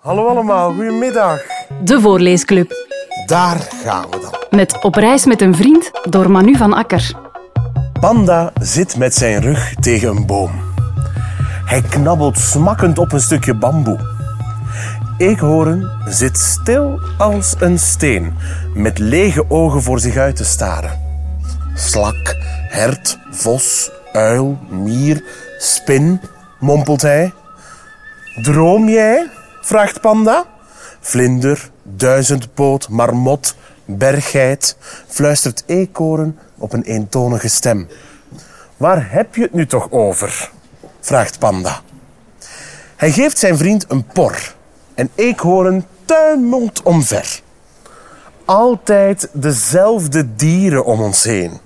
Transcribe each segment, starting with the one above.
Hallo allemaal, goedemiddag. De Voorleesclub. Daar gaan we dan. Met Op reis met een vriend door Manu van Akker. Panda zit met zijn rug tegen een boom. Hij knabbelt smakkend op een stukje bamboe. Eekhoorn zit stil als een steen, met lege ogen voor zich uit te staren. Slak, hert, vos, uil, mier, spin, mompelt hij. Droom jij? Vraagt Panda. Vlinder, duizendpoot, marmot, berggeit, fluistert eekhoorn op een eentonige stem. Waar heb je het nu toch over? vraagt Panda. Hij geeft zijn vriend een por en eekhoorn tuimelt omver. Altijd dezelfde dieren om ons heen.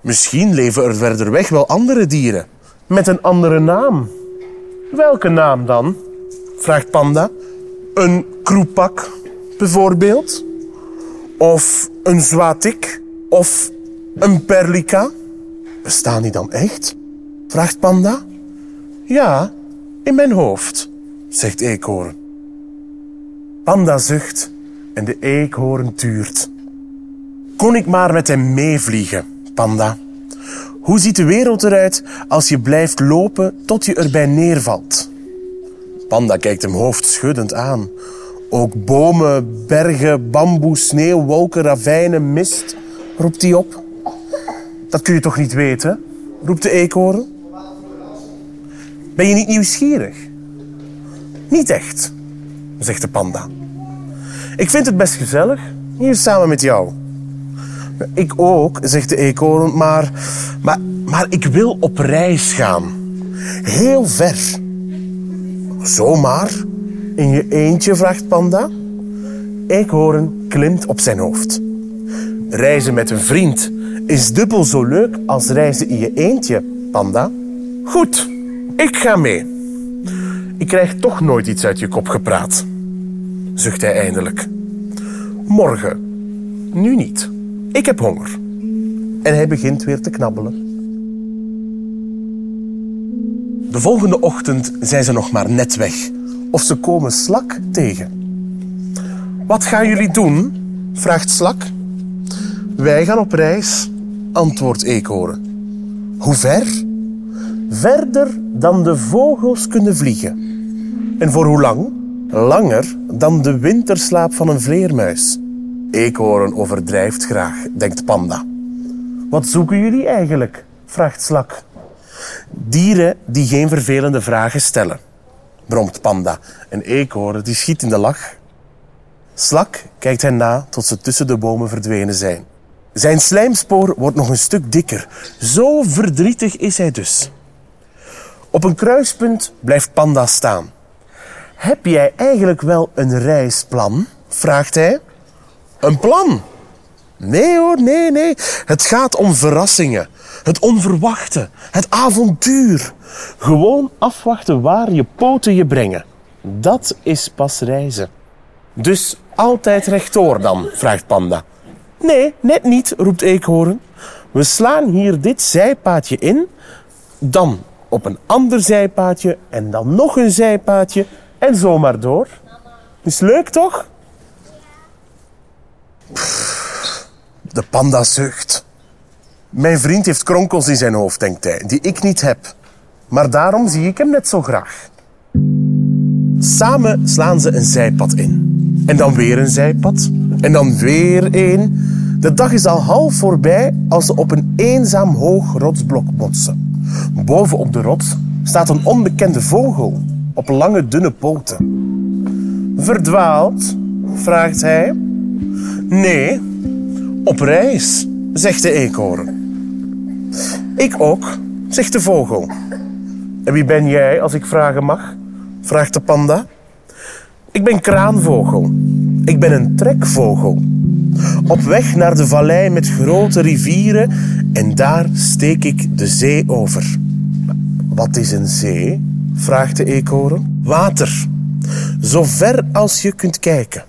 Misschien leven er verder weg wel andere dieren met een andere naam. Welke naam dan? Vraagt Panda. Een kroepak, bijvoorbeeld? Of een zwatik? Of een perlica? Bestaan die dan echt? vraagt Panda. Ja, in mijn hoofd, zegt Eekhoorn. Panda zucht en de eekhoorn tuurt. Kon ik maar met hem meevliegen, Panda. Hoe ziet de wereld eruit als je blijft lopen tot je erbij neervalt? Panda kijkt hem hoofdschuddend aan. Ook bomen, bergen, bamboe, sneeuw, wolken, ravijnen, mist, roept hij op. Dat kun je toch niet weten, roept de eekhoorn. Ben je niet nieuwsgierig? Niet echt, zegt de panda. Ik vind het best gezellig hier samen met jou. Ik ook, zegt de eekhoorn, maar, maar, maar ik wil op reis gaan. Heel ver. Zomaar? In je eentje, vraagt Panda. Eekhoorn klimt op zijn hoofd. Reizen met een vriend is dubbel zo leuk als reizen in je eentje, Panda. Goed, ik ga mee. Ik krijg toch nooit iets uit je kop gepraat, zucht hij eindelijk. Morgen. Nu niet. Ik heb honger. En hij begint weer te knabbelen. De volgende ochtend zijn ze nog maar net weg. Of ze komen Slak tegen. Wat gaan jullie doen? vraagt Slak. Wij gaan op reis, antwoordt Eekhoorn. Hoe ver? Verder dan de vogels kunnen vliegen. En voor hoe lang? Langer dan de winterslaap van een vleermuis. Eekhoorn overdrijft graag, denkt Panda. Wat zoeken jullie eigenlijk? vraagt Slak. Dieren die geen vervelende vragen stellen, bromt Panda. En Eekhoorn die schiet in de lach. Slak kijkt hen na tot ze tussen de bomen verdwenen zijn. Zijn slijmspoor wordt nog een stuk dikker. Zo verdrietig is hij dus. Op een kruispunt blijft Panda staan. Heb jij eigenlijk wel een reisplan? vraagt hij. Een plan? Nee hoor, nee, nee. Het gaat om verrassingen. Het onverwachte. Het avontuur. Gewoon afwachten waar je poten je brengen. Dat is pas reizen. Dus altijd rechtdoor dan, vraagt Panda. Nee, net niet, roept Eekhoorn. We slaan hier dit zijpaadje in, dan op een ander zijpaadje en dan nog een zijpaadje en zo maar door. Is leuk toch? De panda zucht. Mijn vriend heeft kronkels in zijn hoofd, denkt hij, die ik niet heb. Maar daarom zie ik hem net zo graag. Samen slaan ze een zijpad in. En dan weer een zijpad. En dan weer één. De dag is al half voorbij als ze op een eenzaam hoog rotsblok botsen. Boven op de rots staat een onbekende vogel op lange dunne poten. Verdwaald? vraagt hij. Nee, op reis, zegt de eekhoorn. Ik ook, zegt de vogel. En wie ben jij, als ik vragen mag? vraagt de panda. Ik ben kraanvogel. Ik ben een trekvogel. Op weg naar de vallei met grote rivieren en daar steek ik de zee over. Wat is een zee? vraagt de eekhoorn. Water. Zo ver als je kunt kijken.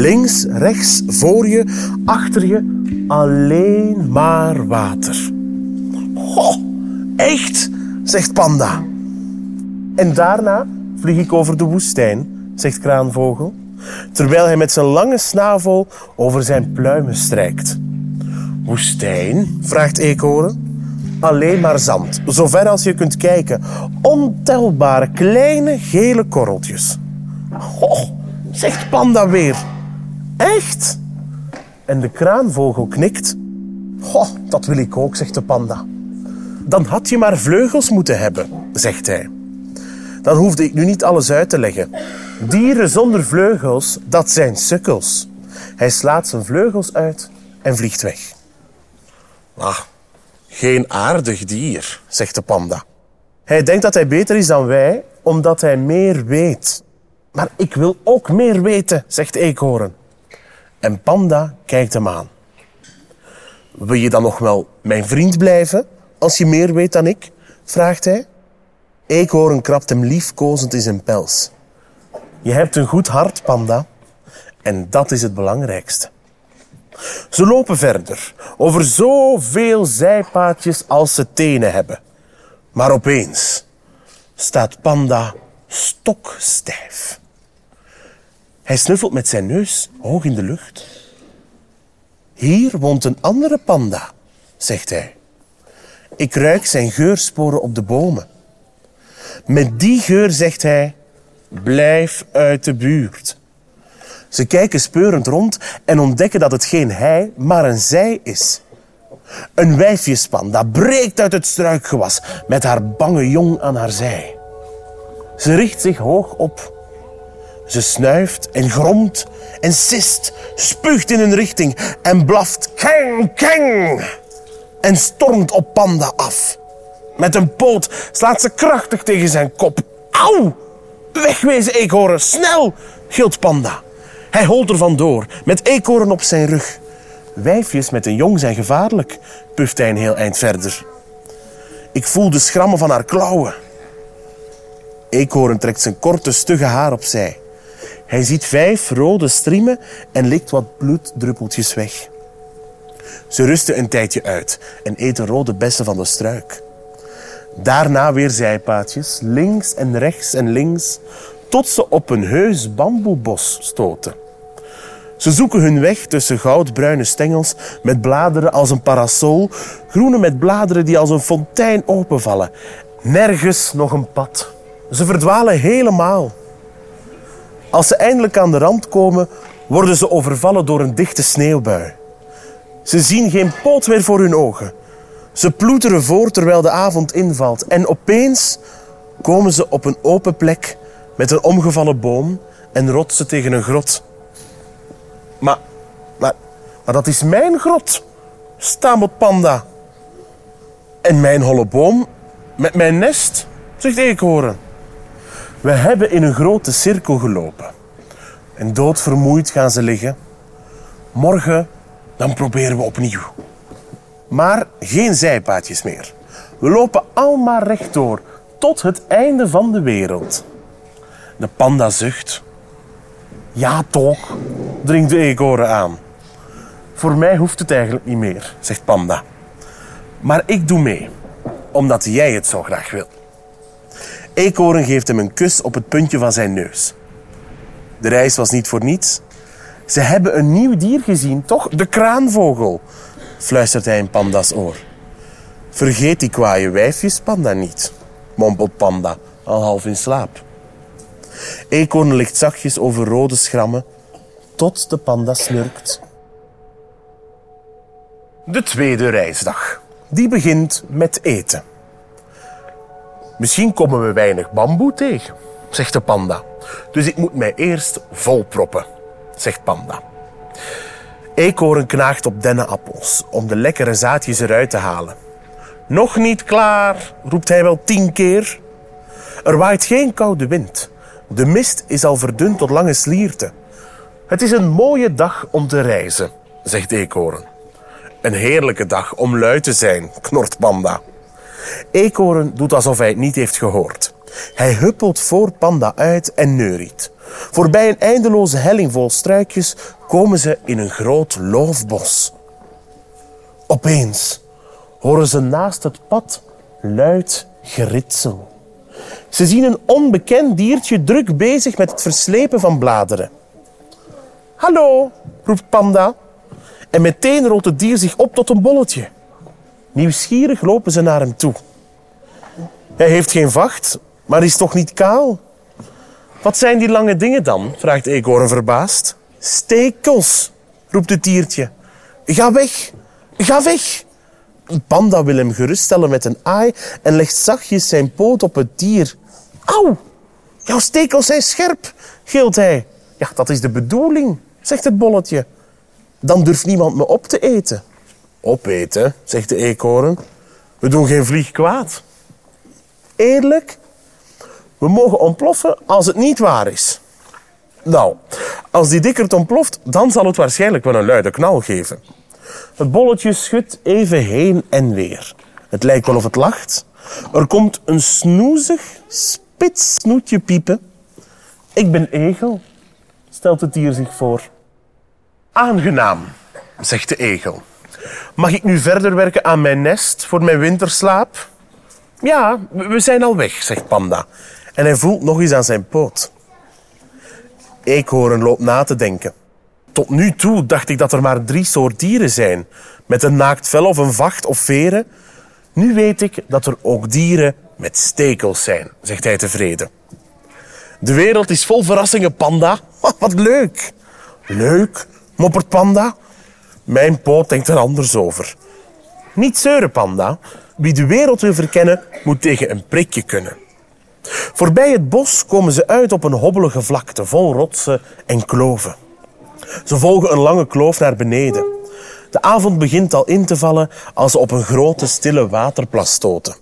Links, rechts, voor je, achter je, alleen maar water. Ho, echt, zegt Panda. En daarna vlieg ik over de woestijn, zegt Kraanvogel, terwijl hij met zijn lange snavel over zijn pluimen strijkt. Woestijn? vraagt Eekhoorn. Alleen maar zand, zover als je kunt kijken. Ontelbare kleine gele korreltjes. Oh, zegt Panda weer. Echt? En de kraanvogel knikt. Goh, dat wil ik ook, zegt de panda. Dan had je maar vleugels moeten hebben, zegt hij. Dan hoefde ik nu niet alles uit te leggen. Dieren zonder vleugels, dat zijn sukkels. Hij slaat zijn vleugels uit en vliegt weg. Ah, geen aardig dier, zegt de panda. Hij denkt dat hij beter is dan wij, omdat hij meer weet. Maar ik wil ook meer weten, zegt Eekhoorn. En Panda kijkt hem aan. Wil je dan nog wel mijn vriend blijven als je meer weet dan ik? vraagt hij. Eekhoorn krabt hem liefkozend in zijn pels. Je hebt een goed hart, Panda. En dat is het belangrijkste. Ze lopen verder, over zoveel zijpaadjes als ze tenen hebben. Maar opeens staat Panda stokstijf. Hij snuffelt met zijn neus hoog in de lucht. Hier woont een andere panda, zegt hij. Ik ruik zijn geursporen op de bomen. Met die geur zegt hij: Blijf uit de buurt. Ze kijken speurend rond en ontdekken dat het geen hij, maar een zij is. Een wijfjespanda breekt uit het struikgewas met haar bange jong aan haar zij. Ze richt zich hoog op ze snuift en gromt en sist, spuugt in een richting en blaft keng, keng en stormt op Panda af. Met een poot slaat ze krachtig tegen zijn kop. Auw! Wegwezen, eekhoorn, snel! gilt Panda. Hij holt er vandoor, met eekhoorn op zijn rug. Wijfjes met een jong zijn gevaarlijk, puft hij een heel eind verder. Ik voel de schrammen van haar klauwen. Eekhoorn trekt zijn korte, stugge haar opzij. Hij ziet vijf rode striemen en likt wat bloeddruppeltjes weg. Ze rusten een tijdje uit en eten rode bessen van de struik. Daarna weer zijpaadjes, links en rechts en links, tot ze op een heus bamboebos stoten. Ze zoeken hun weg tussen goudbruine stengels met bladeren als een parasol, groene met bladeren die als een fontein openvallen. Nergens nog een pad. Ze verdwalen helemaal. Als ze eindelijk aan de rand komen, worden ze overvallen door een dichte sneeuwbui. Ze zien geen poot meer voor hun ogen. Ze ploeteren voor terwijl de avond invalt. En opeens komen ze op een open plek met een omgevallen boom en rotsen tegen een grot. Maar, maar, maar dat is mijn grot, stamelt Panda. En mijn holle boom met mijn nest, zegt Eekhoorn. We hebben in een grote cirkel gelopen. En doodvermoeid gaan ze liggen. Morgen, dan proberen we opnieuw. Maar geen zijpaadjes meer. We lopen allemaal rechtdoor, tot het einde van de wereld. De panda zucht. Ja, toch, dringt de eekhoorn aan. Voor mij hoeft het eigenlijk niet meer, zegt Panda. Maar ik doe mee, omdat jij het zo graag wil. Eekhoorn geeft hem een kus op het puntje van zijn neus. De reis was niet voor niets. Ze hebben een nieuw dier gezien, toch? De kraanvogel, fluistert hij in Panda's oor. Vergeet die kwaaie wijfjes, Panda niet, mompelt Panda, al half in slaap. Eekhoorn ligt zachtjes over rode schrammen, tot de panda snurkt. De tweede reisdag. Die begint met eten. Misschien komen we weinig bamboe tegen, zegt de panda. Dus ik moet mij eerst volproppen, zegt panda. Eekhoorn knaagt op dennenappels om de lekkere zaadjes eruit te halen. Nog niet klaar, roept hij wel tien keer. Er waait geen koude wind. De mist is al verdund tot lange slierten. Het is een mooie dag om te reizen, zegt Eekhoorn. Een heerlijke dag om lui te zijn, knort Panda. Eekhoorn doet alsof hij het niet heeft gehoord. Hij huppelt voor Panda uit en neuriet. Voorbij een eindeloze helling vol struikjes komen ze in een groot loofbos. Opeens horen ze naast het pad luid geritsel. Ze zien een onbekend diertje druk bezig met het verslepen van bladeren. Hallo, roept Panda. En meteen rolt het dier zich op tot een bolletje. Nieuwsgierig lopen ze naar hem toe. Hij heeft geen vacht, maar is toch niet kaal? Wat zijn die lange dingen dan? vraagt Eekhoorn verbaasd. Stekels, roept het diertje. Ga weg, ga weg. Panda wil hem geruststellen met een aai en legt zachtjes zijn poot op het dier. Auw, jouw stekels zijn scherp, gilt hij. Ja, dat is de bedoeling, zegt het bolletje. Dan durft niemand me op te eten. Opeten, zegt de eekhoorn. We doen geen vlieg kwaad. Eerlijk, we mogen ontploffen als het niet waar is. Nou, als die dikkerd ontploft, dan zal het waarschijnlijk wel een luide knal geven. Het bolletje schudt even heen en weer. Het lijkt wel of het lacht. Er komt een snoezig, spits snoetje piepen. Ik ben egel, stelt het dier zich voor. Aangenaam, zegt de egel. Mag ik nu verder werken aan mijn nest voor mijn winterslaap? Ja, we zijn al weg, zegt Panda. En hij voelt nog eens aan zijn poot. Eekhoorn loopt na te denken. Tot nu toe dacht ik dat er maar drie soort dieren zijn. Met een naakt vel of een vacht of veren. Nu weet ik dat er ook dieren met stekels zijn, zegt hij tevreden. De wereld is vol verrassingen, panda. Wat leuk. Leuk, moppert panda. Mijn poot denkt er anders over. Niet zeuren, panda. Wie de wereld wil verkennen, moet tegen een prikje kunnen. Voorbij het bos komen ze uit op een hobbelige vlakte vol rotsen en kloven. Ze volgen een lange kloof naar beneden. De avond begint al in te vallen als ze op een grote stille waterplas stoten.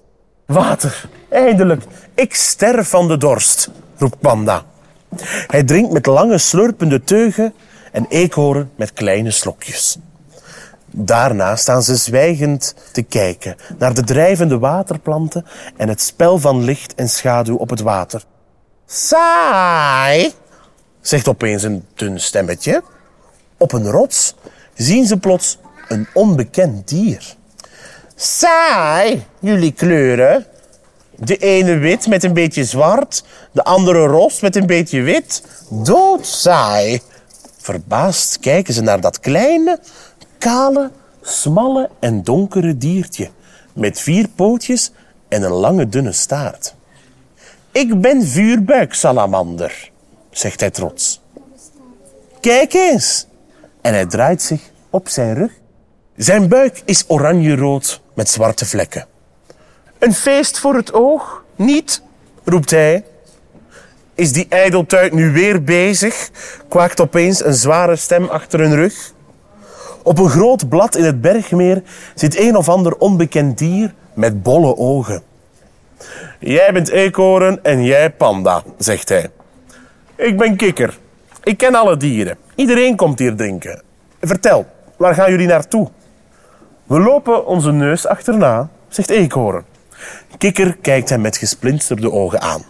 Water, eindelijk. Ik sterf van de dorst, roept Panda. Hij drinkt met lange slurpende teugen en eekhoorn met kleine slokjes. Daarna staan ze zwijgend te kijken naar de drijvende waterplanten en het spel van licht en schaduw op het water. Saai, zegt opeens een dun stemmetje. Op een rots zien ze plots een onbekend dier. Saai, jullie kleuren. De ene wit met een beetje zwart, de andere roze met een beetje wit. Doodsaai. Verbaasd kijken ze naar dat kleine, kale, smalle en donkere diertje met vier pootjes en een lange dunne staart. Ik ben vuurbuiksalamander, zegt hij trots. Kijk eens. En hij draait zich op zijn rug. Zijn buik is oranje-rood met zwarte vlekken. Een feest voor het oog? Niet, roept hij. Is die ijdeltuit nu weer bezig? kwaakt opeens een zware stem achter hun rug. Op een groot blad in het bergmeer zit een of ander onbekend dier met bolle ogen. Jij bent eekhoorn en jij panda, zegt hij. Ik ben kikker. Ik ken alle dieren. Iedereen komt hier drinken. Vertel, waar gaan jullie naartoe? We lopen onze neus achterna, zegt eekhoorn. Kikker kijkt hem met gesplinsterde ogen aan.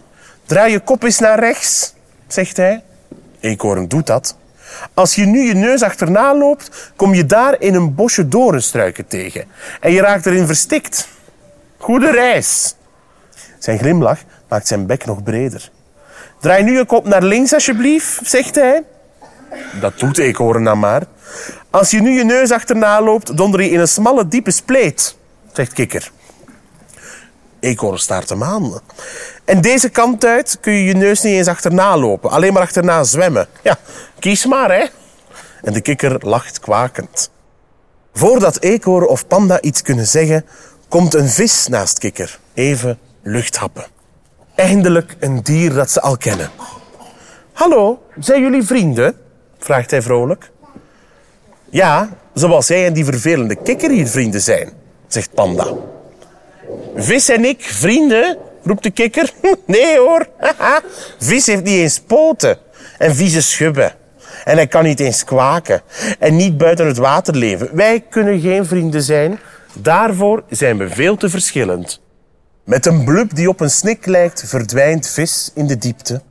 Draai je kop eens naar rechts, zegt hij. Eekhoorn doet dat. Als je nu je neus achterna loopt, kom je daar in een bosje doornstruiken tegen. En je raakt erin verstikt. Goede reis. Zijn glimlach maakt zijn bek nog breder. Draai nu je kop naar links, alsjeblieft, zegt hij. Dat doet eekhoorn dan maar. Als je nu je neus achterna loopt, donder je in een smalle, diepe spleet, zegt Kikker. Eekhoorn staart hem aan. En deze kant uit kun je je neus niet eens achterna lopen, alleen maar achterna zwemmen. Ja, kies maar, hè. En de kikker lacht kwakend. Voordat eekhoorn of panda iets kunnen zeggen, komt een vis naast kikker. Even luchthappen. Eindelijk een dier dat ze al kennen. Hallo, zijn jullie vrienden? vraagt hij vrolijk. Ja, zoals jij en die vervelende kikker hier vrienden zijn, zegt Panda. Vis en ik vrienden? roept de kikker. Nee hoor, vis heeft niet eens poten en vieze schubben. En hij kan niet eens kwaken en niet buiten het water leven. Wij kunnen geen vrienden zijn. Daarvoor zijn we veel te verschillend. Met een blub die op een snik lijkt, verdwijnt vis in de diepte.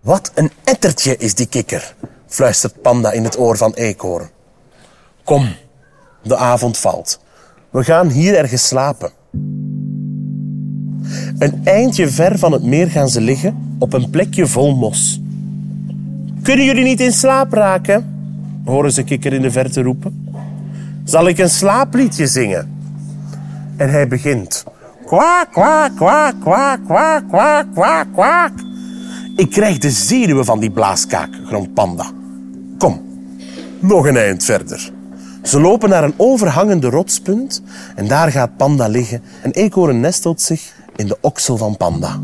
Wat een ettertje is die kikker, fluistert Panda in het oor van Eekhoorn. Kom, de avond valt. We gaan hier ergens slapen. Een eindje ver van het meer gaan ze liggen op een plekje vol mos. Kunnen jullie niet in slaap raken? horen ze kikker in de verte roepen. Zal ik een slaapliedje zingen? En hij begint. Kwaak, kwaak, kwaak, kwaak, kwaak, kwaak, kwaak, kwaak. Ik krijg de zenuwen van die blaaskaak, gromt Panda. Kom, nog een eind verder. Ze lopen naar een overhangende rotspunt en daar gaat Panda liggen en Eekhoorn nestelt zich in de oksel van Panda.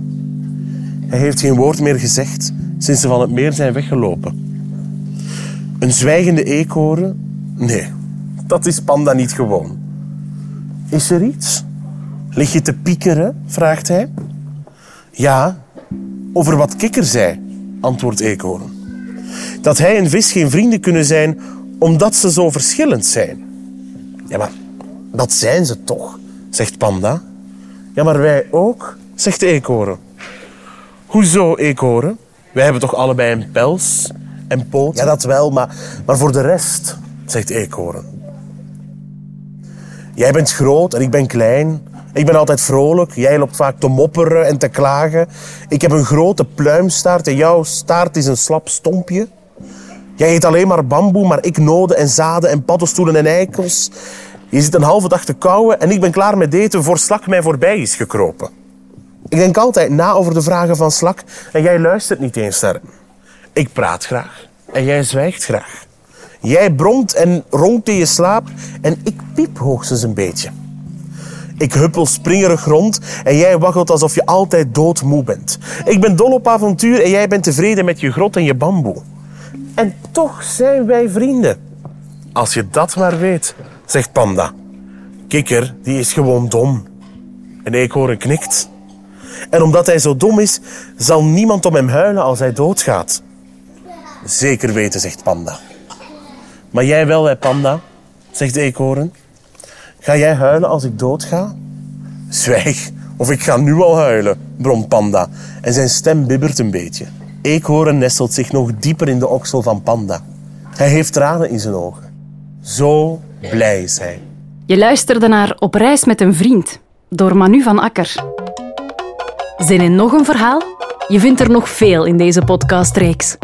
Hij heeft geen woord meer gezegd sinds ze van het meer zijn weggelopen. Een zwijgende eekhoorn? Nee, dat is Panda niet gewoon. Is er iets? Lig je te piekeren? vraagt hij. Ja, over wat kikker zei, antwoordt Eekhoorn. Dat hij en vis geen vrienden kunnen zijn omdat ze zo verschillend zijn. Ja, maar dat zijn ze toch, zegt Panda. Ja, maar wij ook, zegt Eekhoorn. Hoezo, Eekhoorn? Wij hebben toch allebei een pels en poten? Ja, dat wel, maar, maar voor de rest, zegt Eekhoorn. Jij bent groot en ik ben klein. Ik ben altijd vrolijk. Jij loopt vaak te mopperen en te klagen. Ik heb een grote pluimstaart en jouw staart is een slap stompje. Jij eet alleen maar bamboe, maar ik noden en zaden en paddenstoelen en eikels. Je zit een halve dag te kauwen en ik ben klaar met eten voor Slak mij voorbij is gekropen. Ik denk altijd na over de vragen van Slak en jij luistert niet eens naar. Ik praat graag en jij zwijgt graag. Jij bromt en ronkt in je slaap en ik piep hoogstens een beetje. Ik huppel springerig rond en jij waggelt alsof je altijd doodmoe bent. Ik ben dol op avontuur en jij bent tevreden met je grot en je bamboe. En toch zijn wij vrienden. Als je dat maar weet, zegt Panda. Kikker, die is gewoon dom. En eekhoorn knikt. En omdat hij zo dom is, zal niemand om hem huilen als hij doodgaat. Zeker weten, zegt Panda. Maar jij wel, hè, Panda, zegt de eekhoorn. Ga jij huilen als ik doodga? Zwijg, of ik ga nu al huilen, bromt Panda. En zijn stem bibbert een beetje. Eekhoorn nestelt zich nog dieper in de oksel van Panda. Hij heeft tranen in zijn ogen. Zo blij hij. Je luisterde naar Op reis met een vriend door Manu van Akker. Zin in nog een verhaal? Je vindt er nog veel in deze podcastreeks.